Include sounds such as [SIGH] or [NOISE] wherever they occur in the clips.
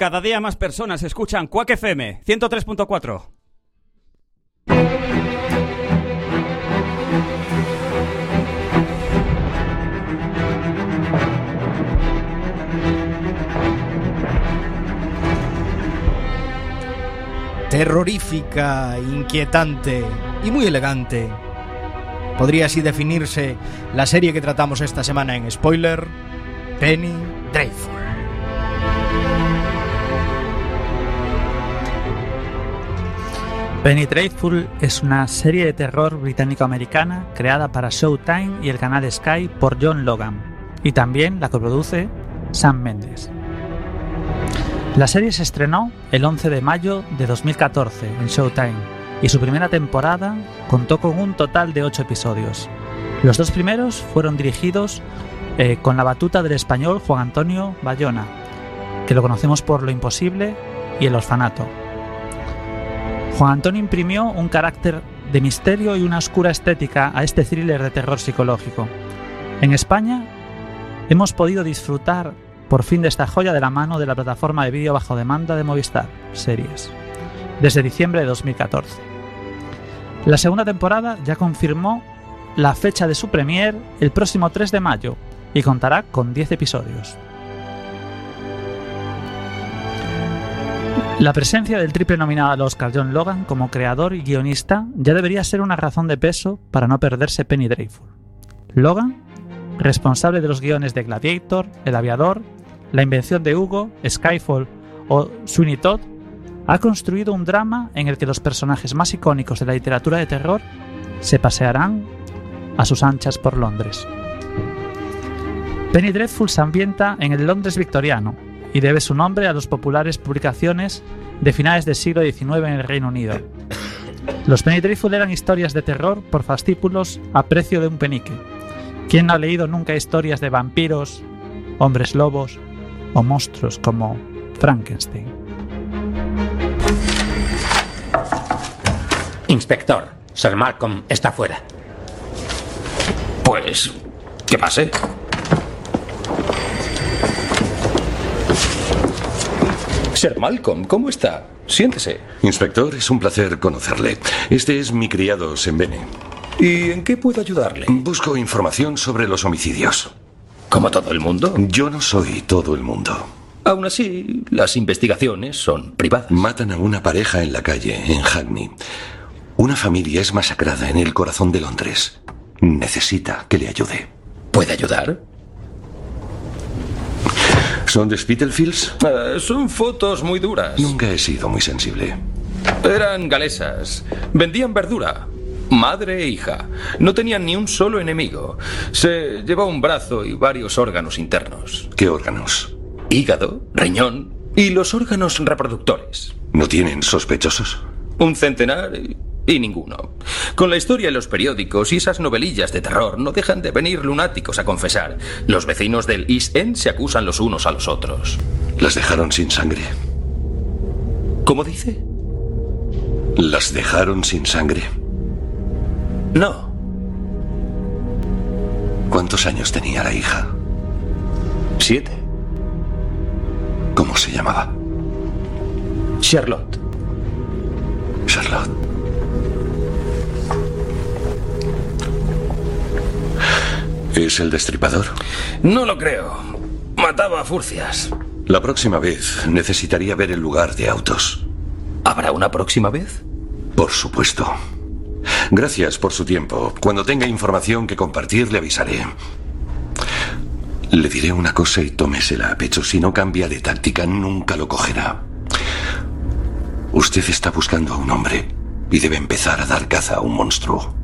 Cada día más personas escuchan Quack FM 103.4. Terrorífica, inquietante y muy elegante. Podría así definirse la serie que tratamos esta semana en spoiler, Penny Dreadful. Penny es una serie de terror británico-americana creada para Showtime y el canal Sky por John Logan, y también la coproduce Sam Mendes. La serie se estrenó el 11 de mayo de 2014 en Showtime y su primera temporada contó con un total de 8 episodios. Los dos primeros fueron dirigidos eh, con la batuta del español Juan Antonio Bayona, que lo conocemos por Lo Imposible y El Orfanato. Juan Antonio imprimió un carácter de misterio y una oscura estética a este thriller de terror psicológico. En España hemos podido disfrutar por fin de esta joya de la mano de la plataforma de vídeo bajo demanda de Movistar, Series, desde diciembre de 2014. La segunda temporada ya confirmó la fecha de su premier el próximo 3 de mayo y contará con 10 episodios. La presencia del triple nominado al Oscar John Logan como creador y guionista ya debería ser una razón de peso para no perderse Penny Dreadful. Logan, responsable de los guiones de Gladiator, El Aviador, La Invención de Hugo, Skyfall o Sweeney Todd, ha construido un drama en el que los personajes más icónicos de la literatura de terror se pasearán a sus anchas por Londres. Penny Dreadful se ambienta en el Londres victoriano y debe su nombre a las populares publicaciones de finales del siglo XIX en el Reino Unido. Los Penny Dreadful eran historias de terror por fascículos a precio de un penique. ¿Quién no ha leído nunca historias de vampiros, hombres lobos o monstruos como Frankenstein? Inspector, Sir Malcolm está fuera. Pues, ¿qué pase? Sir Malcolm, ¿cómo está? Siéntese. Inspector, es un placer conocerle. Este es mi criado Sembene. ¿Y en qué puedo ayudarle? Busco información sobre los homicidios. ¿Como todo el mundo? Yo no soy todo el mundo. Aún así, las investigaciones son privadas. Matan a una pareja en la calle, en Hackney. Una familia es masacrada en el corazón de Londres. Necesita que le ayude. ¿Puede ayudar? ¿Son de Spitalfields? Eh, son fotos muy duras. Nunca he sido muy sensible. Eran galesas. Vendían verdura. Madre e hija. No tenían ni un solo enemigo. Se llevó un brazo y varios órganos internos. ¿Qué órganos? Hígado, riñón y los órganos reproductores. ¿No tienen sospechosos? Un centenar y, y ninguno. Con la historia en los periódicos y esas novelillas de terror no dejan de venir lunáticos a confesar. Los vecinos del East End se acusan los unos a los otros. Las dejaron sin sangre. ¿Cómo dice? Las dejaron sin sangre. No. ¿Cuántos años tenía la hija? Siete. ¿Cómo se llamaba? Charlotte. Charlotte. ¿Es el destripador? No lo creo. Mataba a furcias. La próxima vez necesitaría ver el lugar de autos. ¿Habrá una próxima vez? Por supuesto. Gracias por su tiempo. Cuando tenga información que compartir, le avisaré. Le diré una cosa y tómesela a pecho. Si no cambia de táctica, nunca lo cogerá. Usted está buscando a un hombre y debe empezar a dar caza a un monstruo.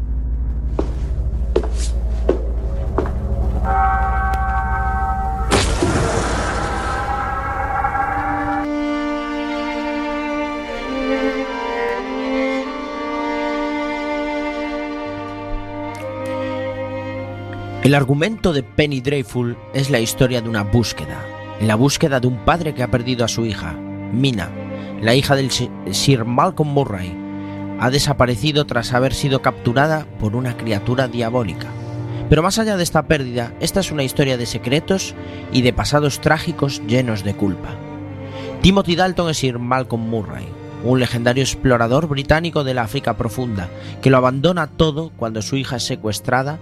El argumento de Penny Dreadful es la historia de una búsqueda, la búsqueda de un padre que ha perdido a su hija, Mina, la hija del Sir Malcolm Murray. Ha desaparecido tras haber sido capturada por una criatura diabólica. Pero más allá de esta pérdida, esta es una historia de secretos y de pasados trágicos llenos de culpa. Timothy Dalton es Sir Malcolm Murray, un legendario explorador británico de la África profunda, que lo abandona todo cuando su hija es secuestrada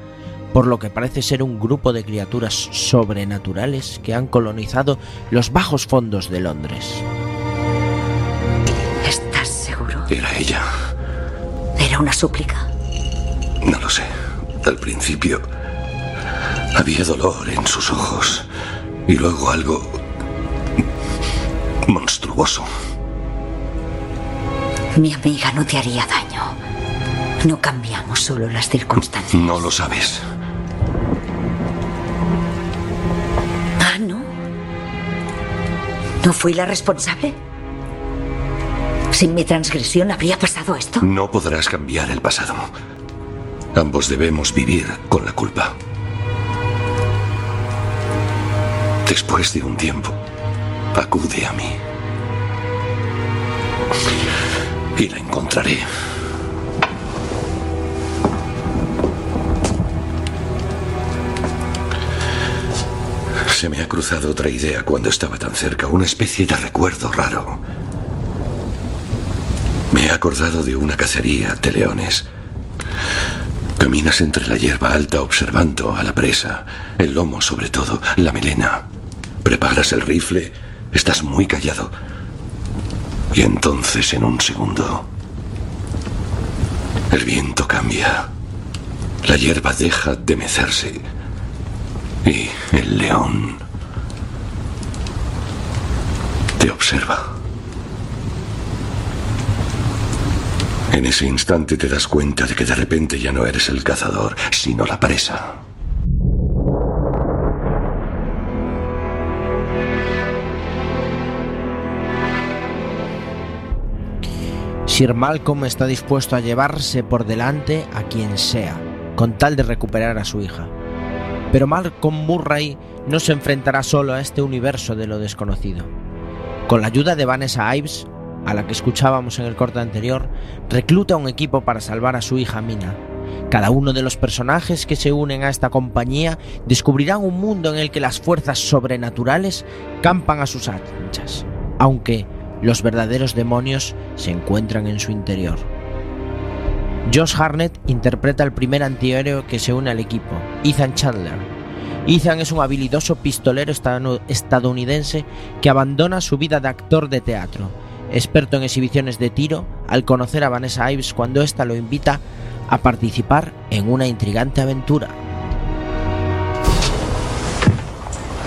por lo que parece ser un grupo de criaturas sobrenaturales que han colonizado los bajos fondos de Londres. ¿Estás seguro? Era ella. Era una súplica. No lo sé. Al principio había dolor en sus ojos y luego algo monstruoso. Mi amiga no te haría daño. No cambiamos solo las circunstancias. No lo sabes. Fui la responsable? Sin mi transgresión habría pasado esto. No podrás cambiar el pasado. Ambos debemos vivir con la culpa. Después de un tiempo, acude a mí. Y la encontraré. Se me ha cruzado otra idea cuando estaba tan cerca, una especie de recuerdo raro. Me he acordado de una cacería de leones. Caminas entre la hierba alta observando a la presa, el lomo sobre todo, la melena. Preparas el rifle, estás muy callado. Y entonces en un segundo, el viento cambia. La hierba deja de mecerse. Y el león te observa. En ese instante te das cuenta de que de repente ya no eres el cazador, sino la presa. Sir Malcolm está dispuesto a llevarse por delante a quien sea, con tal de recuperar a su hija. Pero Malcolm Murray no se enfrentará solo a este universo de lo desconocido. Con la ayuda de Vanessa Ives, a la que escuchábamos en el corte anterior, recluta un equipo para salvar a su hija Mina. Cada uno de los personajes que se unen a esta compañía descubrirán un mundo en el que las fuerzas sobrenaturales campan a sus anchas, aunque los verdaderos demonios se encuentran en su interior. Josh Harnett interpreta al primer antihéroe que se une al equipo, Ethan Chandler. Ethan es un habilidoso pistolero estadounidense que abandona su vida de actor de teatro, experto en exhibiciones de tiro, al conocer a Vanessa Ives cuando ésta lo invita a participar en una intrigante aventura.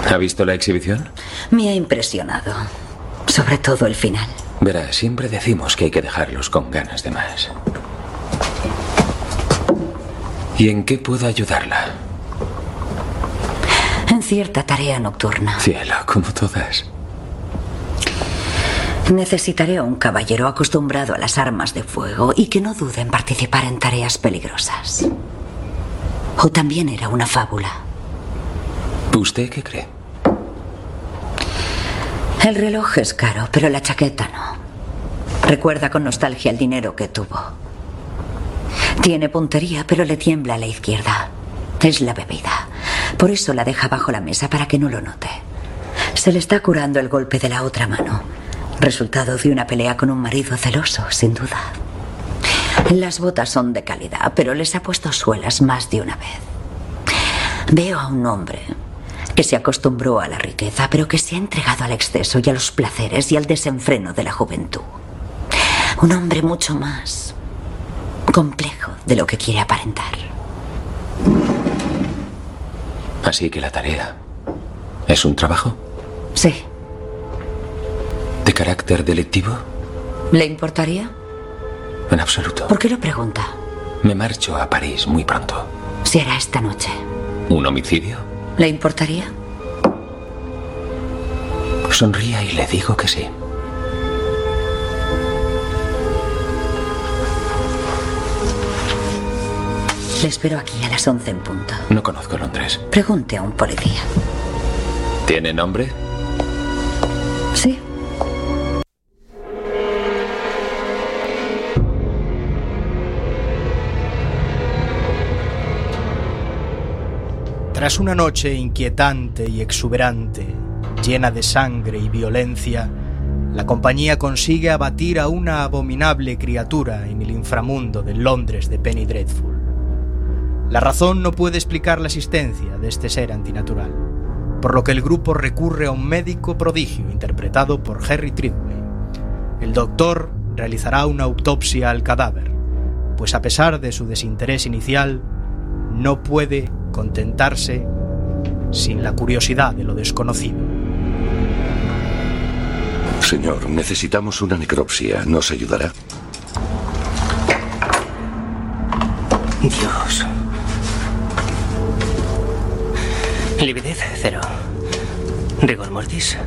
¿Ha visto la exhibición? Me ha impresionado. Sobre todo el final. Verá, siempre decimos que hay que dejarlos con ganas de más. ¿Y en qué puedo ayudarla? En cierta tarea nocturna. Cielo, como todas. Necesitaré a un caballero acostumbrado a las armas de fuego y que no dude en participar en tareas peligrosas. O también era una fábula. ¿Usted qué cree? El reloj es caro, pero la chaqueta no. Recuerda con nostalgia el dinero que tuvo. Tiene puntería, pero le tiembla a la izquierda. Es la bebida. Por eso la deja bajo la mesa para que no lo note. Se le está curando el golpe de la otra mano. Resultado de una pelea con un marido celoso, sin duda. Las botas son de calidad, pero les ha puesto suelas más de una vez. Veo a un hombre que se acostumbró a la riqueza, pero que se ha entregado al exceso y a los placeres y al desenfreno de la juventud. Un hombre mucho más complejo de lo que quiere aparentar. Así que la tarea es un trabajo. Sí. ¿De carácter delictivo? ¿Le importaría? En absoluto. ¿Por qué lo pregunta? Me marcho a París muy pronto. Se hará esta noche. ¿Un homicidio? ¿Le importaría? Sonría y le digo que sí. Le espero aquí a las 11 en punto. No conozco Londres. Pregunte a un policía. ¿Tiene nombre? Sí. Tras una noche inquietante y exuberante, llena de sangre y violencia, la compañía consigue abatir a una abominable criatura en el inframundo del Londres de Penny Dreadful. La razón no puede explicar la existencia de este ser antinatural, por lo que el grupo recurre a un médico prodigio interpretado por Harry Tridway. El doctor realizará una autopsia al cadáver, pues a pesar de su desinterés inicial, no puede contentarse sin la curiosidad de lo desconocido. Señor, necesitamos una necropsia. ¿Nos ayudará? Dios. Lividez, cero. Rigor mortis,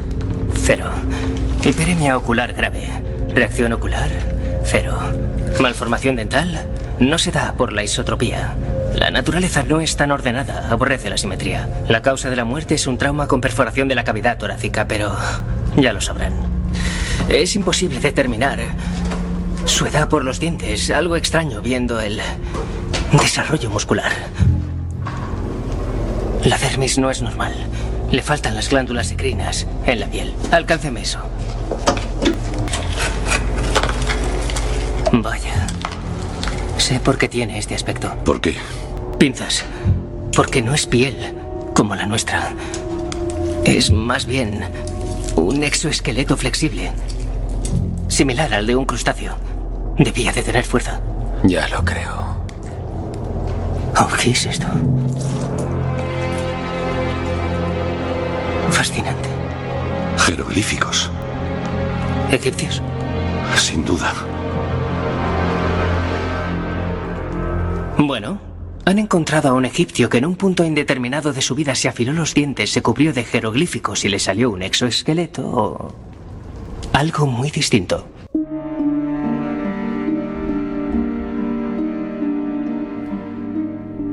cero. Hiperemia ocular grave. Reacción ocular, cero. Malformación dental, no se da por la isotropía. La naturaleza no es tan ordenada, aborrece la simetría. La causa de la muerte es un trauma con perforación de la cavidad torácica, pero ya lo sabrán. Es imposible determinar su edad por los dientes, algo extraño viendo el desarrollo muscular. La dermis no es normal. Le faltan las glándulas secrinas en la piel. Alcánceme eso. Vaya. Sé por qué tiene este aspecto. ¿Por qué? Pinzas. Porque no es piel como la nuestra. Es más bien un exoesqueleto flexible. Similar al de un crustáceo. Debía de tener fuerza. Ya lo creo. Oh, ¿Qué es esto? Fascinante. Jeroglíficos. ¿Egipcios? Sin duda. Bueno, han encontrado a un egipcio que en un punto indeterminado de su vida se afiló los dientes, se cubrió de jeroglíficos y le salió un exoesqueleto o algo muy distinto.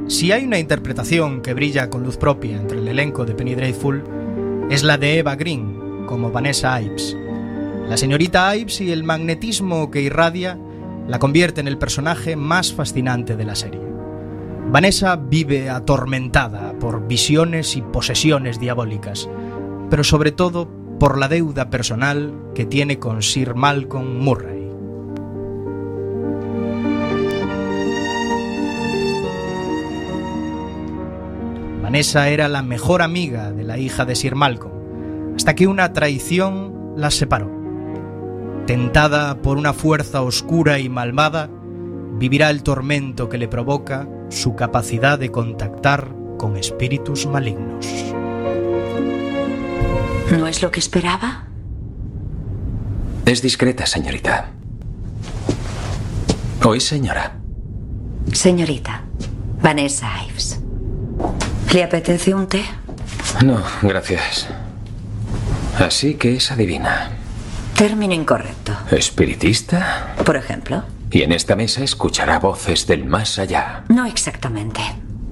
Si hay una interpretación que brilla con luz propia entre el elenco de Penny Dreadful, es la de Eva Green, como Vanessa Ives. La señorita Ives y el magnetismo que irradia la convierte en el personaje más fascinante de la serie. Vanessa vive atormentada por visiones y posesiones diabólicas, pero sobre todo por la deuda personal que tiene con Sir Malcolm Murray. Vanessa era la mejor amiga de la hija de Sir Malcolm, hasta que una traición las separó. Tentada por una fuerza oscura y malvada, vivirá el tormento que le provoca su capacidad de contactar con espíritus malignos. ¿No es lo que esperaba? Es discreta, señorita. Hoy, señora. Señorita, Vanessa Ives. ¿Le apetece un té? No, gracias. Así que es adivina. Término incorrecto. ¿Espiritista? Por ejemplo. Y en esta mesa escuchará voces del más allá. No exactamente.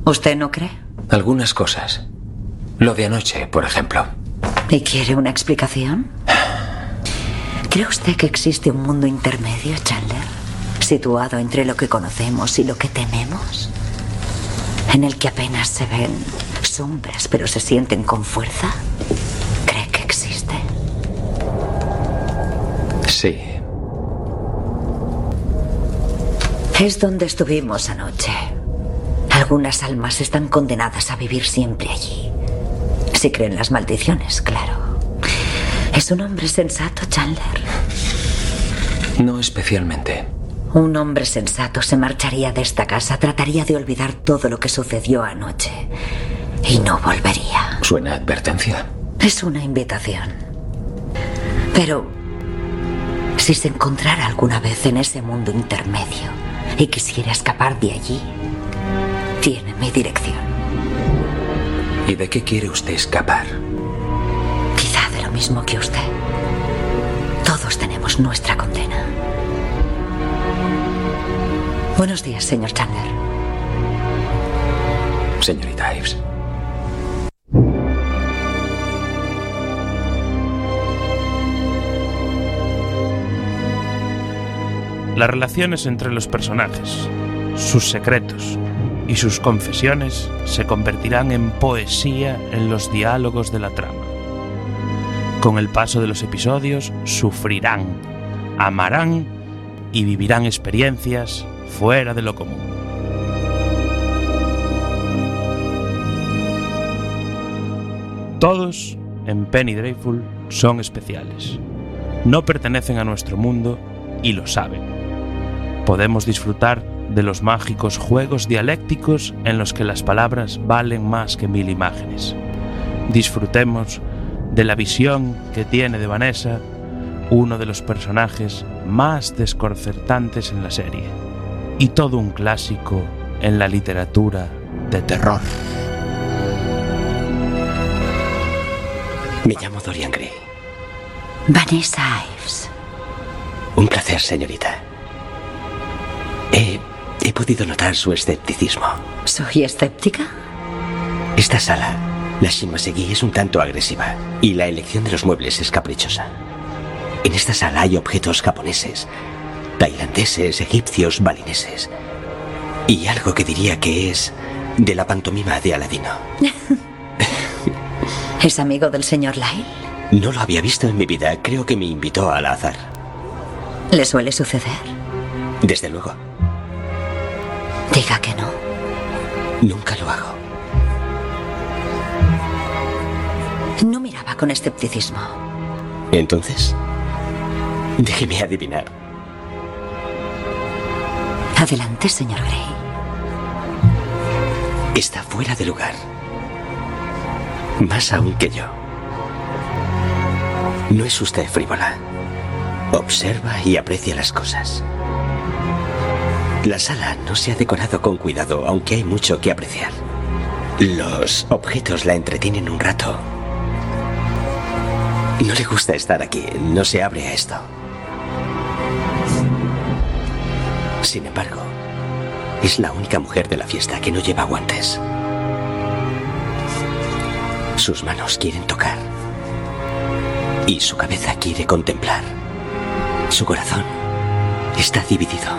¿Usted no cree? Algunas cosas. Lo de anoche, por ejemplo. ¿Y quiere una explicación? ¿Cree usted que existe un mundo intermedio, Chandler? Situado entre lo que conocemos y lo que tememos. En el que apenas se ven sombras, pero se sienten con fuerza. ¿Cree que existe? Sí. Es donde estuvimos anoche. Algunas almas están condenadas a vivir siempre allí. Si creen las maldiciones, claro. ¿Es un hombre sensato, Chandler? No especialmente. Un hombre sensato se marcharía de esta casa, trataría de olvidar todo lo que sucedió anoche. Y no volvería. ¿Suena advertencia? Es una invitación. Pero si se encontrara alguna vez en ese mundo intermedio y quisiera escapar de allí, tiene mi dirección. ¿Y de qué quiere usted escapar? Quizá de lo mismo que usted. Todos tenemos nuestra condena. Buenos días, señor Chandler. Señorita Ives. Las relaciones entre los personajes, sus secretos y sus confesiones se convertirán en poesía en los diálogos de la trama. Con el paso de los episodios sufrirán, amarán y vivirán experiencias fuera de lo común. Todos en Penny Dreadful son especiales. No pertenecen a nuestro mundo y lo saben. Podemos disfrutar de los mágicos juegos dialécticos en los que las palabras valen más que mil imágenes. Disfrutemos de la visión que tiene de Vanessa uno de los personajes más desconcertantes en la serie y todo un clásico en la literatura de terror. Me llamo Dorian Gray. Vanessa Ives. Un placer, señorita. He, he podido notar su escepticismo. ¿Soy escéptica? Esta sala, la Shimasegi, es un tanto agresiva y la elección de los muebles es caprichosa. En esta sala hay objetos japoneses, egipcios, balineses. Y algo que diría que es de la pantomima de Aladino. [LAUGHS] ¿Es amigo del señor Lyle? No lo había visto en mi vida. Creo que me invitó al azar. ¿Le suele suceder? Desde luego. Diga que no. Nunca lo hago. No miraba con escepticismo. Entonces, déjeme adivinar. Adelante, señor Gray. Está fuera de lugar. Más aún que yo. No es usted frívola. Observa y aprecia las cosas. La sala no se ha decorado con cuidado, aunque hay mucho que apreciar. Los objetos la entretienen un rato. No le gusta estar aquí, no se abre a esto. Sin embargo, es la única mujer de la fiesta que no lleva guantes. Sus manos quieren tocar. Y su cabeza quiere contemplar. Su corazón está dividido.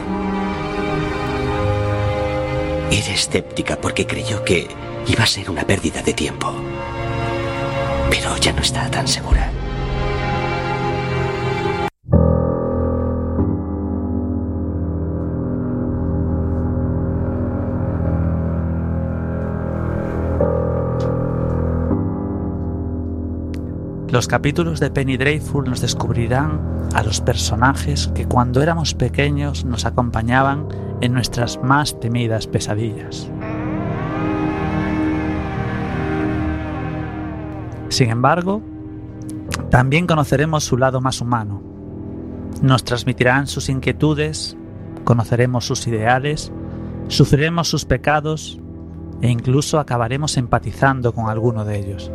Era escéptica porque creyó que iba a ser una pérdida de tiempo. Pero ya no está tan segura. Los capítulos de Penny Dreadful nos descubrirán a los personajes que cuando éramos pequeños nos acompañaban en nuestras más temidas pesadillas. Sin embargo, también conoceremos su lado más humano. Nos transmitirán sus inquietudes, conoceremos sus ideales, sufriremos sus pecados e incluso acabaremos empatizando con alguno de ellos.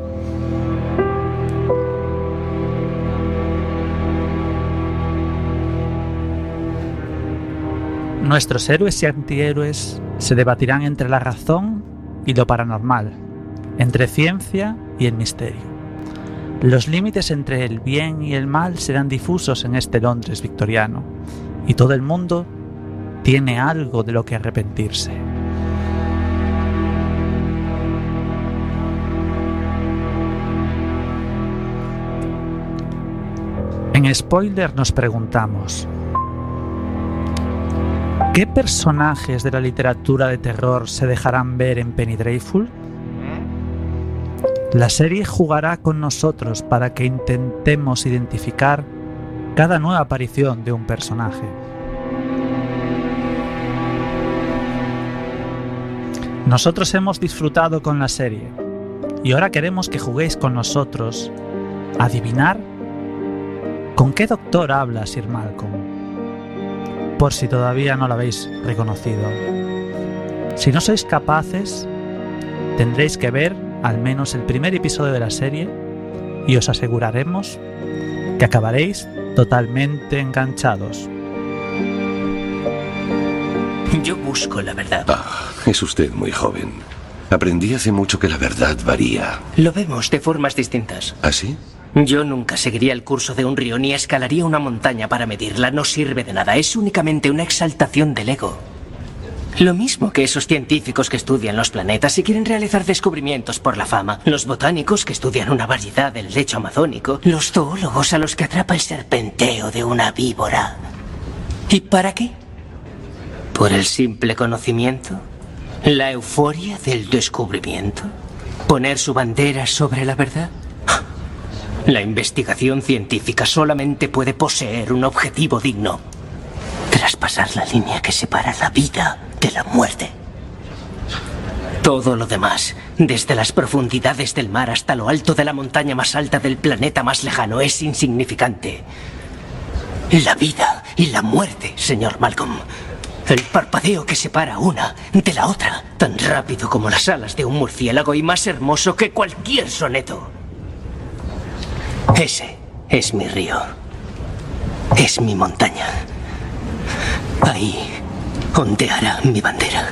Nuestros héroes y antihéroes se debatirán entre la razón y lo paranormal, entre ciencia y el misterio. Los límites entre el bien y el mal serán difusos en este Londres victoriano, y todo el mundo tiene algo de lo que arrepentirse. En Spoiler nos preguntamos, ¿Qué personajes de la literatura de terror se dejarán ver en Penny Dreadful? La serie jugará con nosotros para que intentemos identificar cada nueva aparición de un personaje. Nosotros hemos disfrutado con la serie y ahora queremos que juguéis con nosotros adivinar con qué doctor habla Sir Malcolm por si todavía no lo habéis reconocido. Si no sois capaces, tendréis que ver al menos el primer episodio de la serie y os aseguraremos que acabaréis totalmente enganchados. Yo busco la verdad. Ah, es usted muy joven. Aprendí hace mucho que la verdad varía. Lo vemos de formas distintas. ¿Así? Yo nunca seguiría el curso de un río ni escalaría una montaña para medirla. No sirve de nada. Es únicamente una exaltación del ego. Lo mismo que esos científicos que estudian los planetas y quieren realizar descubrimientos por la fama, los botánicos que estudian una variedad del lecho amazónico, los zoólogos a los que atrapa el serpenteo de una víbora. ¿Y para qué? ¿Por el simple conocimiento? ¿La euforia del descubrimiento? ¿Poner su bandera sobre la verdad? La investigación científica solamente puede poseer un objetivo digno. Traspasar la línea que separa la vida de la muerte. Todo lo demás, desde las profundidades del mar hasta lo alto de la montaña más alta del planeta más lejano, es insignificante. La vida y la muerte, señor Malcolm. El parpadeo que separa una de la otra, tan rápido como las alas de un murciélago y más hermoso que cualquier soneto. Ese es mi río. Es mi montaña. Ahí ondeará mi bandera.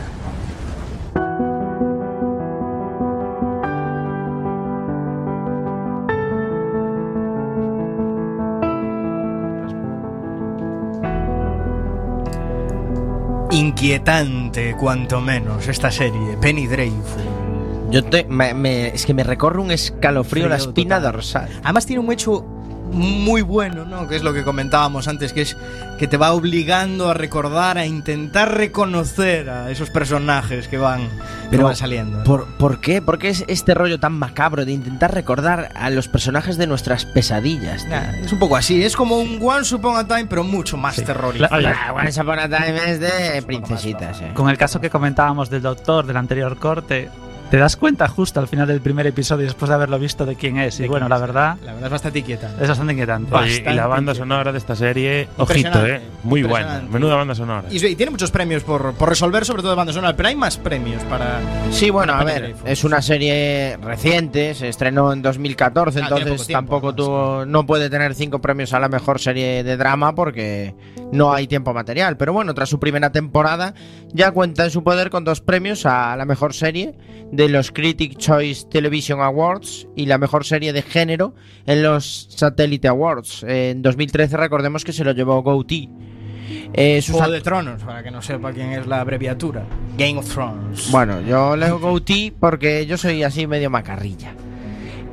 Inquietante, cuanto menos, esta serie, Penny Dreadful. Yo te, me- me- es que me recorre un escalofrío la Frío espina total. dorsal. Además tiene un hecho muy bueno, ¿no? Que es lo que comentábamos antes, que es que te va obligando a recordar, a intentar reconocer a esos personajes que van, que Pero, van saliendo. ¿por, ¿Por qué? ¿Por qué es este rollo tan macabro de intentar recordar a los personajes de nuestras pesadillas? Nah, es un poco así, es como un Once Upon a Time, pero mucho más terrorífico. Oye, Ah, Once Upon a Time es de princesitas, eh. Con el caso que comentábamos del doctor del anterior corte, te das cuenta justo al final del primer episodio, después de haberlo visto, de quién es. Y bueno, la verdad, La verdad es bastante inquietante. es bastante inquietante. Y la banda sonora de esta serie, ojito, eh. Muy buena. Menuda banda sonora. Y, y tiene muchos premios por, por resolver, sobre todo de banda sonora, pero hay más premios para. Sí, bueno, a ver, es una serie reciente, se estrenó en 2014, Ah, entonces tiempo, tampoco tuvo, no puede tener cinco premios a la mejor serie de drama porque no hay tiempo material. Pero bueno, tras su primera temporada ya cuenta en su poder con dos premios a la mejor serie de los Critic Choice Television Awards y la mejor serie de género en los Satellite Awards. En 2013 recordemos que se lo llevó GOTY. Eh, Juego de Tronos, para que no sepa quién es la abreviatura. Game of Thrones. Bueno, yo leo GOTY porque yo soy así medio macarrilla.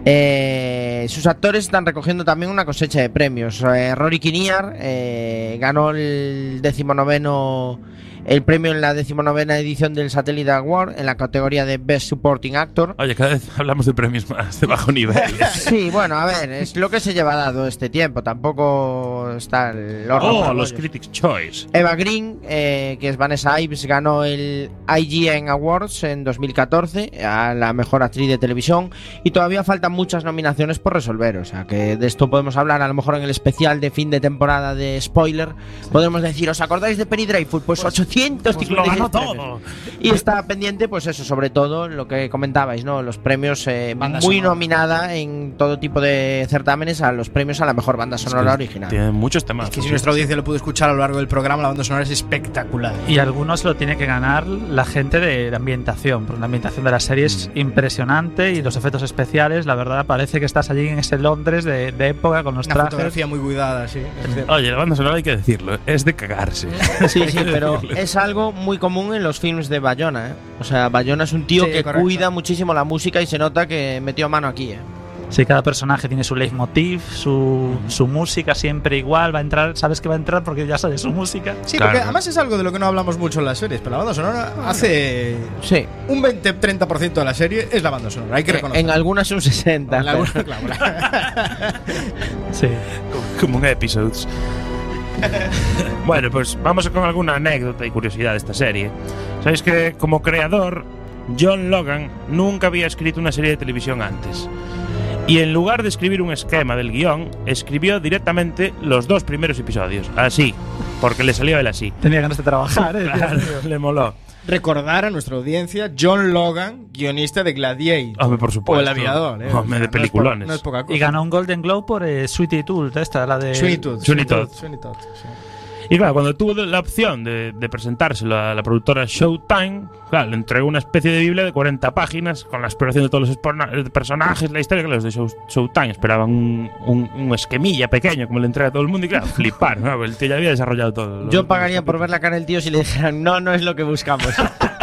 Eh, sus actores están recogiendo también una cosecha de premios. Eh, Rory Kinnear eh, ganó el decimonoveno el premio en la decimonovena edición del Satellite Award en la categoría de Best Supporting Actor. Oye, cada vez hablamos de premios más de bajo nivel. [LAUGHS] Sí, bueno, a ver, es lo que se lleva dado este tiempo. Tampoco está el oh, los. Critics' Choice. Eva Green, eh, que es Vanessa Ives, ganó el IGN Awards en 2014 a la mejor actriz de televisión y todavía faltan muchas nominaciones por resolver. O sea que de esto podemos hablar a lo mejor en el especial de fin de temporada de spoiler. Podemos decir, ¿os acordáis de Penny Dreadful? Pues 800 Pues lo ganó todo. Y está pendiente, pues eso, sobre todo lo que comentabais, ¿no? Los premios eh, Banda muy sonora. nominada en todo tipo de certámenes a los premios a la mejor banda sonora original. Tiene muchos temas. Que si nuestra audiencia lo pudo escuchar a lo largo del programa, la banda sonora es espectacular. Y algunos lo tiene que ganar la gente de la ambientación, porque la ambientación de la serie es impresionante y los efectos especiales, la verdad, parece que estás allí en ese Londres de, de época con los Una trajes. fotografía muy cuidada, sí. es cierto. Oye, la banda sonora hay que decirlo, es de cagarse. Sí, sí, pero es algo muy común en los films de Bayona, ¿eh? O sea, Bayona es un tío Sí, que correcto. cuida muchísimo la música y se nota que metió mano aquí, ¿eh? Sí, cada personaje tiene su leitmotiv, su, su música siempre igual, va a entrar, sabes que va a entrar porque ya sabes su música. Sí, Claro. porque además es algo de lo que no hablamos mucho en las series, pero la banda sonora hace Sí. un 20-30% de la serie es la banda sonora, hay que En, reconocerlo. algunas un 60. En pero- alguna- claro, la- Sí. como en episodes. [LAUGHS] bueno, pues vamos con alguna anécdota y curiosidad de esta serie. Sabéis que como creador, John Logan nunca había escrito una serie de televisión antes. Y en lugar de escribir un esquema del guion, escribió directamente los dos primeros episodios. Así, porque le salió él así. Tenía ganas de trabajar, ¿eh? [LAUGHS] Claro, le moló. Recordar a nuestra audiencia John Logan, guionista de Gladiator. Hombre, por supuesto. O El Aviador, ¿eh? Hombre, de no es po- peliculones. No es poca cosa. Y ganó un Golden Globe por eh, Sweetie Tool, esta, la de. Sweeney Todd. Sweeney Todd. Sweeney Todd, sí. Y claro, cuando tuvo la opción de, de presentárselo a la productora Showtime, claro, le entregó una especie de Biblia de 40 páginas con la exploración de todos los espona- personajes, la historia que los de Show- Showtime esperaban un, un, un esquemilla pequeño como le entrega a todo el mundo y claro, flipar, ¿no? el tío ya había desarrollado todo. Yo pagaría por ver la cara del tío si le dijeran, no, no es lo que buscamos. [LAUGHS]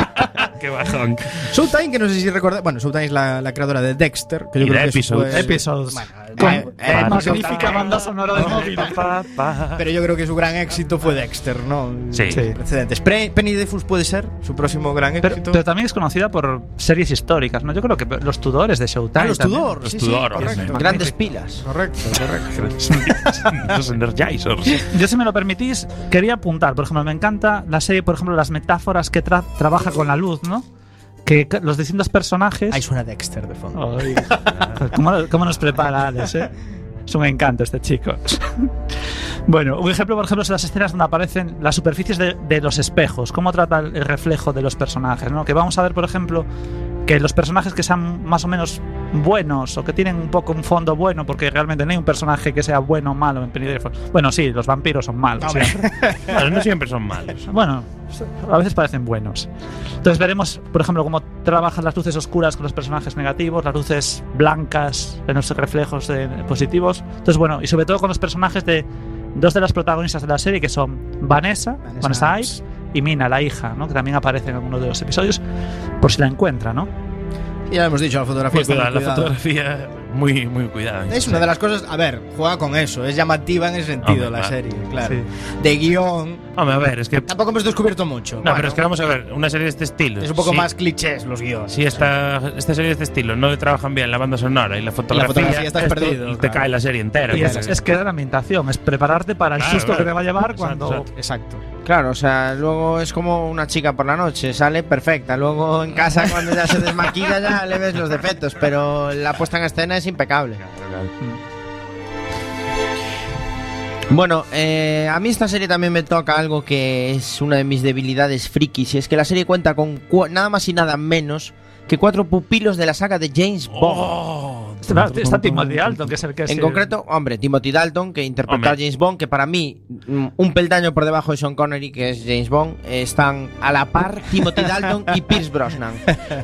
Qué bajón. Showtime, que no sé si recordáis. Bueno, Showtime es la, la creadora de Dexter. Que yo Y creo de que eso Episodes. fue- Episodes. Bueno, Con eh, eh, magnífica banda sonora de móvil. [LAUGHS] Pero yo creo que su gran éxito fue Dexter, ¿no? Sí. Sin Precedentes. Pre- Penny Dreyfus puede ser su próximo gran éxito. pero también es conocida por series históricas, ¿no? Yo creo que los Tudores de Showtime. Ah, los. Tudor. Los sí, sí, Tudor. Grandes pilas. Correcto, correcto. Los Energizers. Yo, si me lo permitís, quería apuntar. Por ejemplo, me encanta la serie, por ejemplo, las metáforas que tra- trabaja con la luz, ¿no? Que los distintos personajes. Ahí suena Dexter de fondo. Ay, ¿Cómo, cómo nos prepara Alex, eh? Es un encanto este chico. [LAUGHS] bueno, un ejemplo, por ejemplo, son las escenas donde aparecen las superficies de, de los espejos. Cómo trata el el reflejo de los personajes, ¿no? Que vamos a ver, por ejemplo, que los personajes que sean más o menos buenos o que tienen un poco un fondo bueno, porque realmente no hay un personaje que sea bueno o malo en Penny Dreadful. Bueno, sí, los vampiros son malos. Hombre. siempre. [LAUGHS] Pero no siempre son malos. Bueno, a veces parecen buenos. Entonces veremos, por ejemplo, cómo trabajan las luces oscuras con los personajes negativos, las luces blancas en los reflejos eh, positivos. Entonces, bueno, y sobre todo con los personajes de dos de las protagonistas de la serie, que son Vanessa, Vanessa Vanessa, Ives. Y Mina, la hija, ¿no? que también aparece en alguno de los episodios, por si la encuentra, ¿no? Ya hemos dicho, la fotografía Muy está muy cuidada, la fotografía muy, muy cuidada. Es una de las cosas, a ver, juega con eso, es llamativa en ese sentido Hombre, la claro. serie, claro. Sí. De guion, Hombre, a ver, es que. tampoco hemos descubierto mucho. No, Bueno, pero es que vamos a ver, una serie de este estilo. es un poco sí- más clichés los guiones. Si esta, esta serie de este estilo no le trabajan bien la banda sonora y la fotografía, fotografía estás esto perdido, te claro. cae la serie entera. Y es, es crear ambientación, es prepararte para el Claro, susto que te va a llevar Exacto, cuando... exacto. Exacto. Claro, o sea, luego es como una chica por la noche, sale perfecta. Luego en casa, [LAUGHS] cuando ya se desmaquilla, ya le ves los defectos. Pero la puesta en escena es impecable. Bueno, eh, a mí esta serie también me toca algo que es una de mis debilidades frikis. Y es que la serie cuenta con cu- nada más y nada menos que cuatro pupilos de la saga de James Bond. Oh, Está, está Timothy Dalton, que es el que es En el- concreto, hombre, Timothy Dalton, que interpreta Hombre. a James Bond, que para mí, mm, un peldaño por debajo de Sean Connery, que es James Bond, están a la par [LAUGHS] Timothy Dalton y Pierce Brosnan.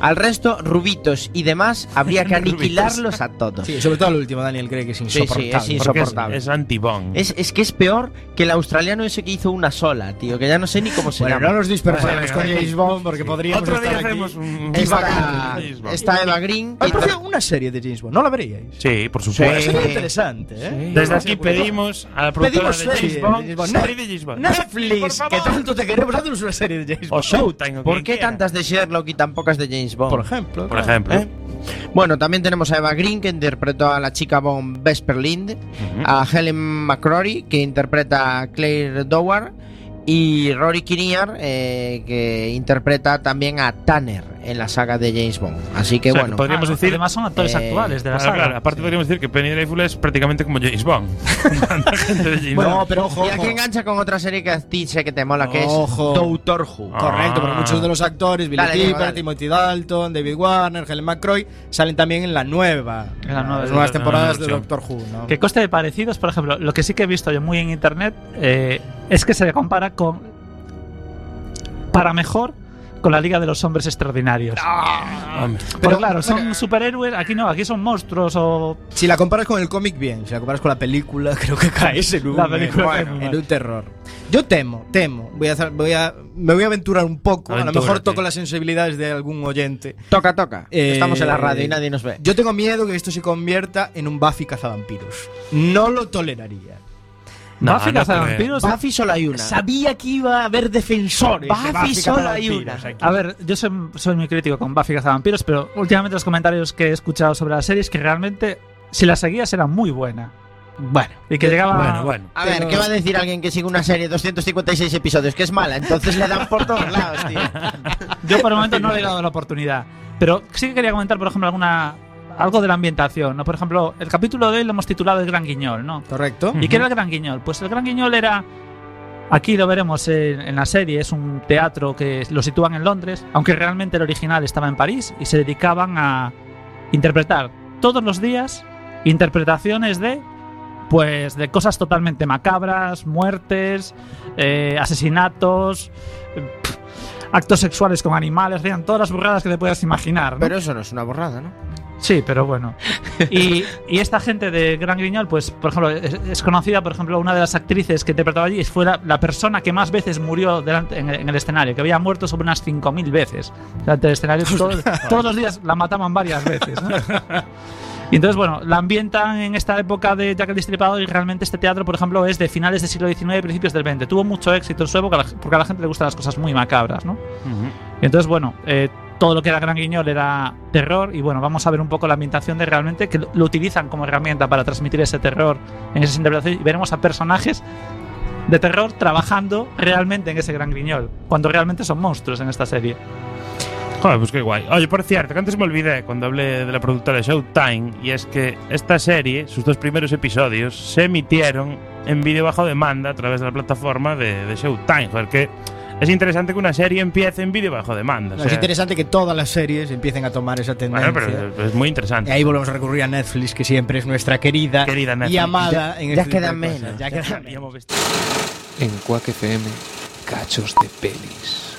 Al resto, rubitos y demás, habría que [LAUGHS] aniquilarlos a todos. Sí, sobre todo el último, Daniel Craig, que es sí, insoportable. es porque es, insoportable. es anti-Bond. Es, es que es peor que el australiano ese que hizo una sola, tío, que ya no sé ni cómo se Bueno, llama. no nos dispersemos con. James Bond porque podríamos Otro día estar aquí. hacemos un. Está, James Está Eva Green. que Ay, por inter- cierto, una serie de James Bond, ¿no la veríais? Sí, por Sí. supuesto. Sería interesante, ¿eh? Desde aquí pedimos a la productora Pedimos de James Bond, James Bond. serie de James Bond. Netflix, por que tanto te queremos, haznos una serie de James O Bond. Showtime. o ¿Por quien qué quiera. tantas de Sherlock y tan pocas de James Bond? Por ejemplo. Por claro. ejemplo. ¿Eh? Bueno, también tenemos a Eva Green, que interpretó a la chica Bond Vesper Lind, a Helen McCrory, que interpreta a Claire Dowar, y Rory Kinnear, eh, que interpreta también a Tanner en la saga de James Bond. Así que O sea, bueno, podríamos Ah, decir. Además son actores eh, actuales de la saga. claro, aparte podríamos decir que Penny Dreadful es prácticamente como James Bond. [LAUGHS] Tanta gente de James Bueno, Bond. pero ojo, y aquí engancha con otra serie que a ti sé que te mola, que Ojo. es Doctor Who. Ah. Correcto, pero muchos de los actores, Billy dale. Timothy Dalton, David Warner, Helen McCroy, salen también en la nueva. En la nueva- las nuevas temporadas de. Doctor Who, ¿no? Que coste de parecidos, por ejemplo, lo que sí que he visto yo muy en internet eh, es que se le compara con. Para mejor con la Liga de los Hombres Extraordinarios. Hombre. Pero claro, son superhéroes, aquí no, aquí son monstruos o. Si la comparas con el cómic, bien. Si la comparas con la película, [LAUGHS] creo que caes en un, La película muy en un terror. Yo temo, temo. Voy a, voy a, me voy a aventurar un poco. A lo mejor Aventúrate. toco las sensibilidades de algún oyente. Toca, toca. Eh, Estamos en la radio y nadie nos ve. Yo tengo miedo que esto se convierta en un Buffy cazavampiros. No lo toleraría. No, Buffy no cazavampiros. Buffy solo hay una. Sabía que iba a haber defensores. de Buffy solo hay una. aquí. A ver, yo soy, soy muy crítico con Buffy Cazavampiros, pero últimamente los comentarios que he escuchado sobre la serie es que realmente, si la seguías, era muy buena. Bueno, Y que llegaba. Bueno, bueno. A ver, ¿qué va a decir alguien que sigue una serie de 256 episodios que es mala? Entonces le dan por todos lados, tío. Yo por el momento no le he dado la oportunidad. Pero sí que quería comentar, por ejemplo, alguna algo de la ambientación. ¿no? Por ejemplo, el capítulo de hoy lo hemos titulado El Gran Guiñol, ¿no? correcto. ¿Y qué era el Gran Guiñol? Pues el Gran Guiñol era. Aquí lo veremos en, en la serie, es un teatro que lo sitúan en Londres, aunque realmente el original estaba en París y se dedicaban a interpretar todos los días interpretaciones de pues de cosas totalmente macabras, muertes, eh, asesinatos, pff, actos sexuales con animales, eran todas las burradas que te puedas imaginar. ¿no? Pero eso no es una borrada, ¿no? Sí, pero bueno. Y, y esta gente de Gran Griñol, pues, por ejemplo, es, es conocida, por ejemplo, una de las actrices que interpretaba allí fue la, la persona que más veces murió delante, en, el- en el escenario, que había muerto sobre unas 5.000 veces delante del escenario. [LAUGHS] Todo- todos los días la mataban varias veces. ¿no? Y entonces, bueno, la ambientan en esta época de Jack el Destripador y realmente este teatro, por ejemplo, es de finales del siglo XIX y principios del XX. Tuvo mucho éxito en su época porque a la gente le gustan las cosas muy macabras, ¿no? Y entonces, bueno, eh, todo lo que era Gran Guiñol era terror y bueno, vamos a ver un poco la ambientación de realmente que lo, utilizan como herramienta para transmitir ese terror en esas interpretaciones y veremos a personajes de terror trabajando realmente en ese Gran Griñol, cuando realmente son monstruos en esta serie. Joder, pues qué guay. Oye, por cierto, que antes me olvidé cuando hablé de la productora de Showtime, y es que esta serie, sus dos primeros episodios, se emitieron en vídeo bajo demanda a través de la plataforma de, de Showtime. Joder, que es interesante que una serie empiece en vídeo bajo demanda. o No, es sea, interesante que todas las series empiecen a tomar esa tendencia. Bueno, pero es muy interesante. Y ahí volvemos a recurrir a Netflix, que siempre es nuestra querida, Querida y amada Ya- en ya este quedan menos. Ya Ya quedan visto. En Quack FM, cachos de pelis.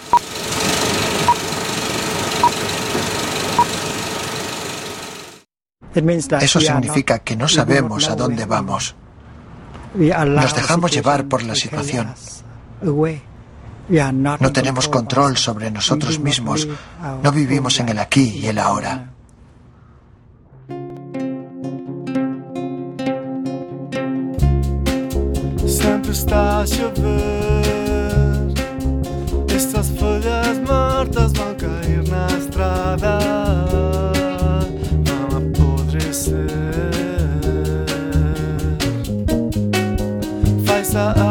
Eso significa que no sabemos a dónde vamos. Nos dejamos llevar por la situación. No tenemos control sobre nosotros mismos. No vivimos en el aquí y el ahora. Sempre está a Estas folhas mortas vão cair na estrada Vão apodrecer Faz a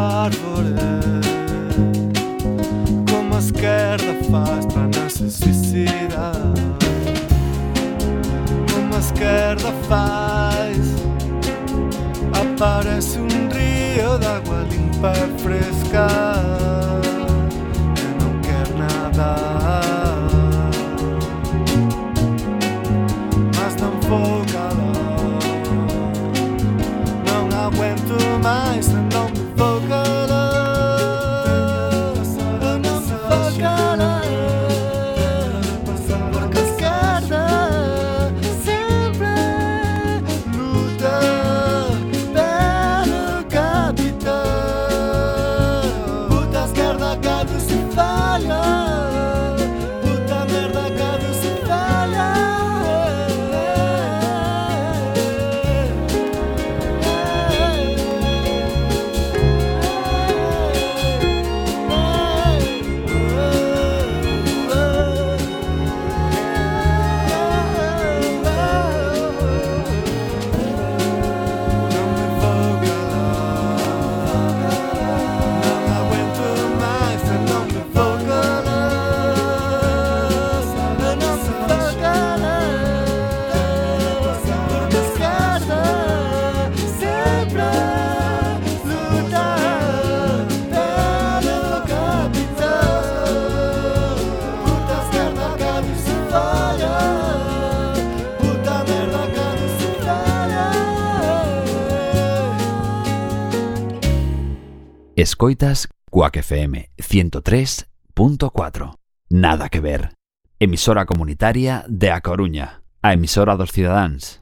Como a esquerda faz. Aparece um rio de água limpa e fresca Eu não quero nada Escoitas Cuac FM 103.4. Nada que ver. Emisora comunitaria de A Coruña, a emisora dos cidadáns.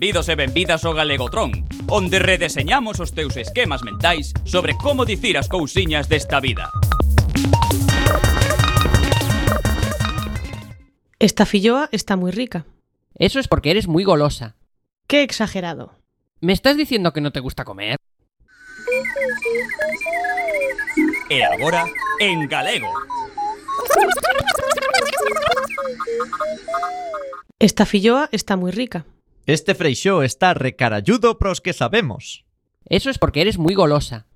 Benvidos e benvidas ao Galegotron, onde redeseñamos os teus esquemas mentais sobre como dicir as cousiñas desta vida. Esta filloa está muy rica. Eso es porque eres muy golosa. Qué exagerado. ¿Me estás diciendo que no te gusta comer? E agora, en galego. Esta filloa está muy rica. Este freixó está recarayudo pros que sabemos. Eso es porque eres muy golosa.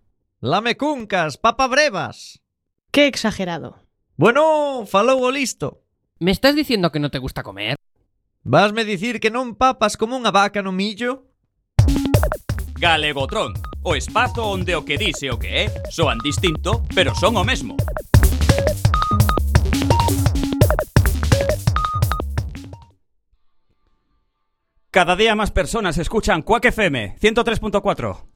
Lame cuncas, papa brevas. Qué exagerado. Bueno, falou o listo. Me estás diciendo que no te gusta comer? Vasme dicir que non papas como unha vaca no millo? Galegotron, o espazo onde o que dice o que é soan distinto, pero son o mesmo. Cada día más personas escuchan Quack FM 103.4.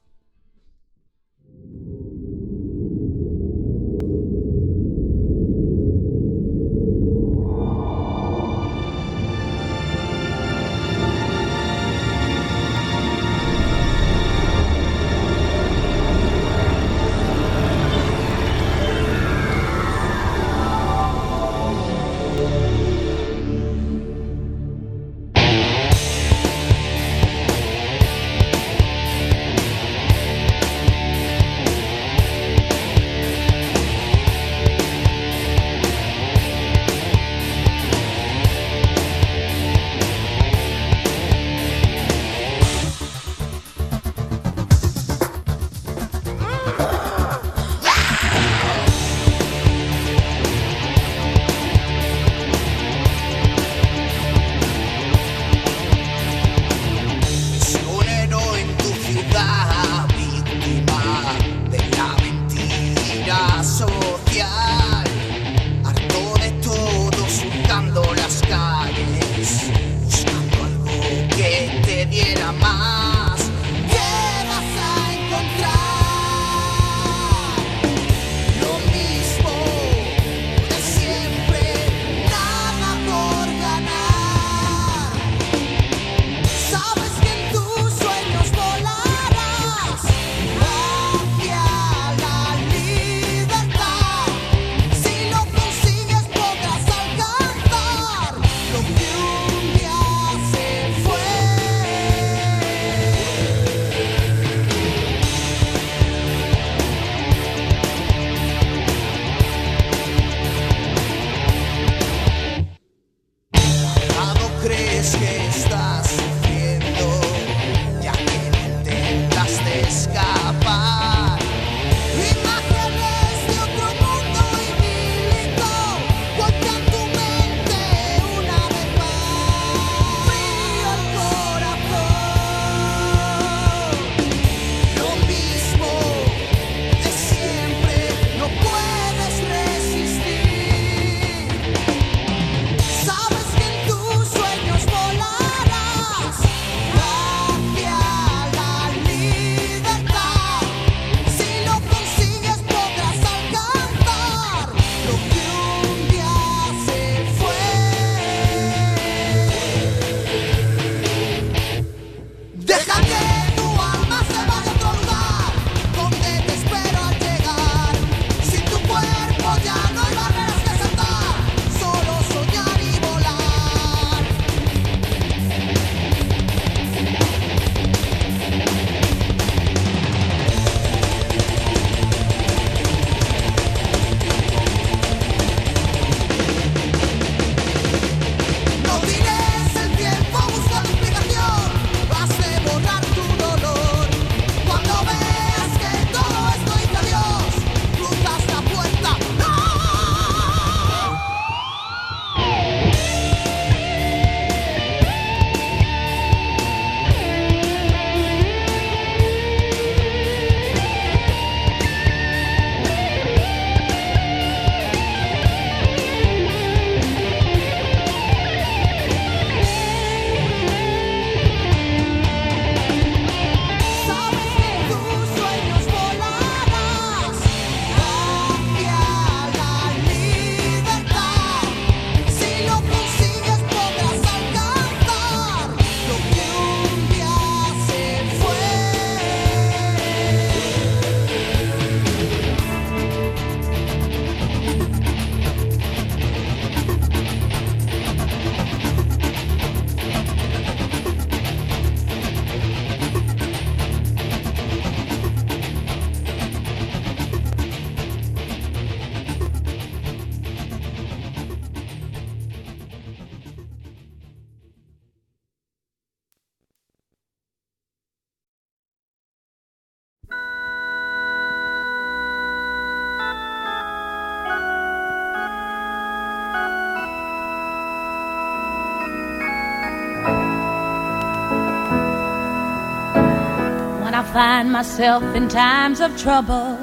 find myself in times of trouble.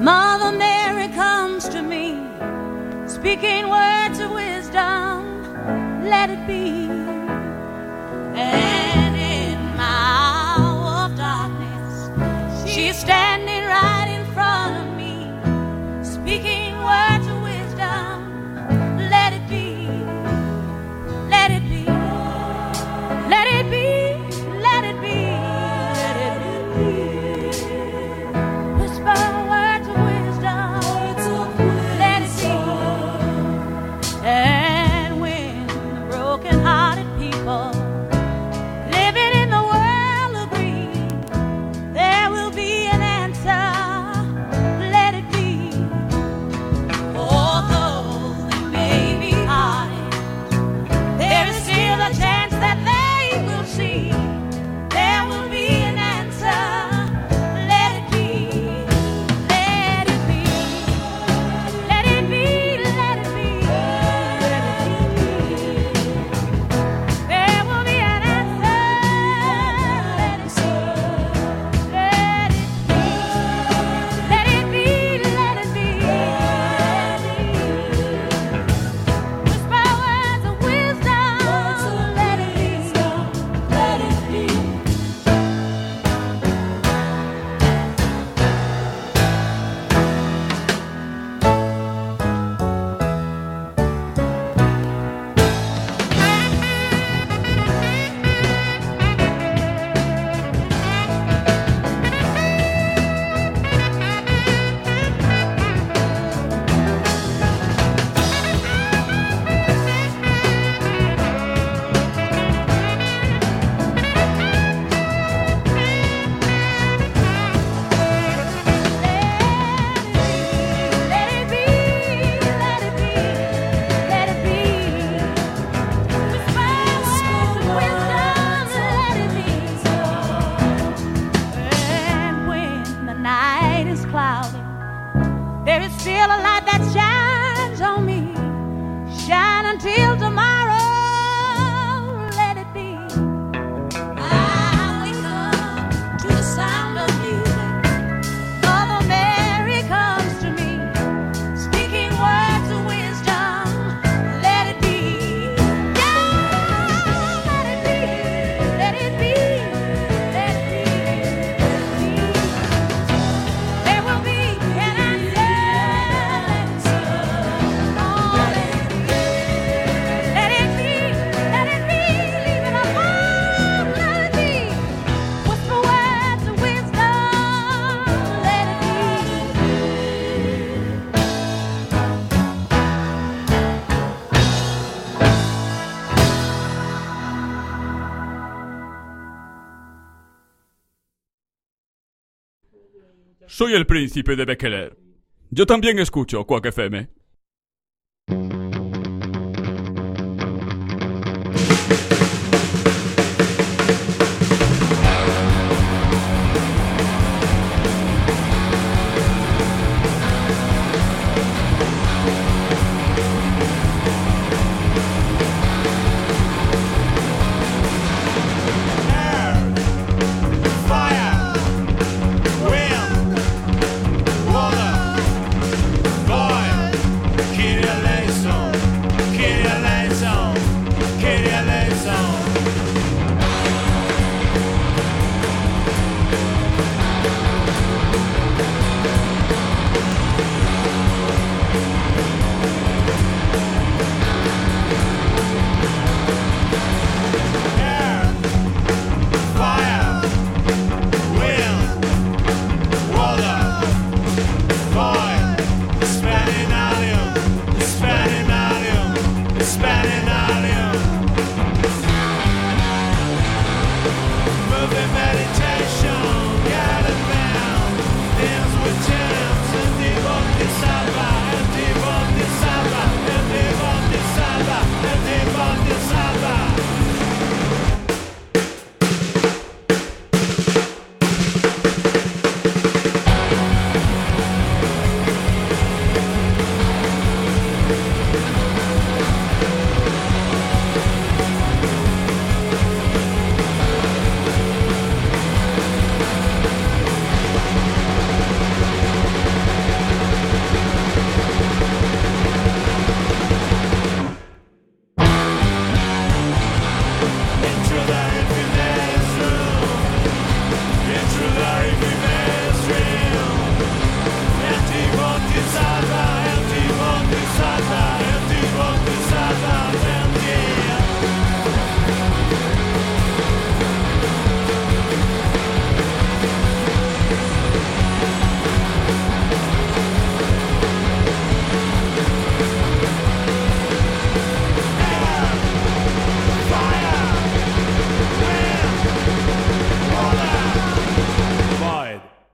Mother Mary comes to me, speaking words of wisdom. Let it Soy el príncipe de Bekeler. Yo también escucho Quack FM.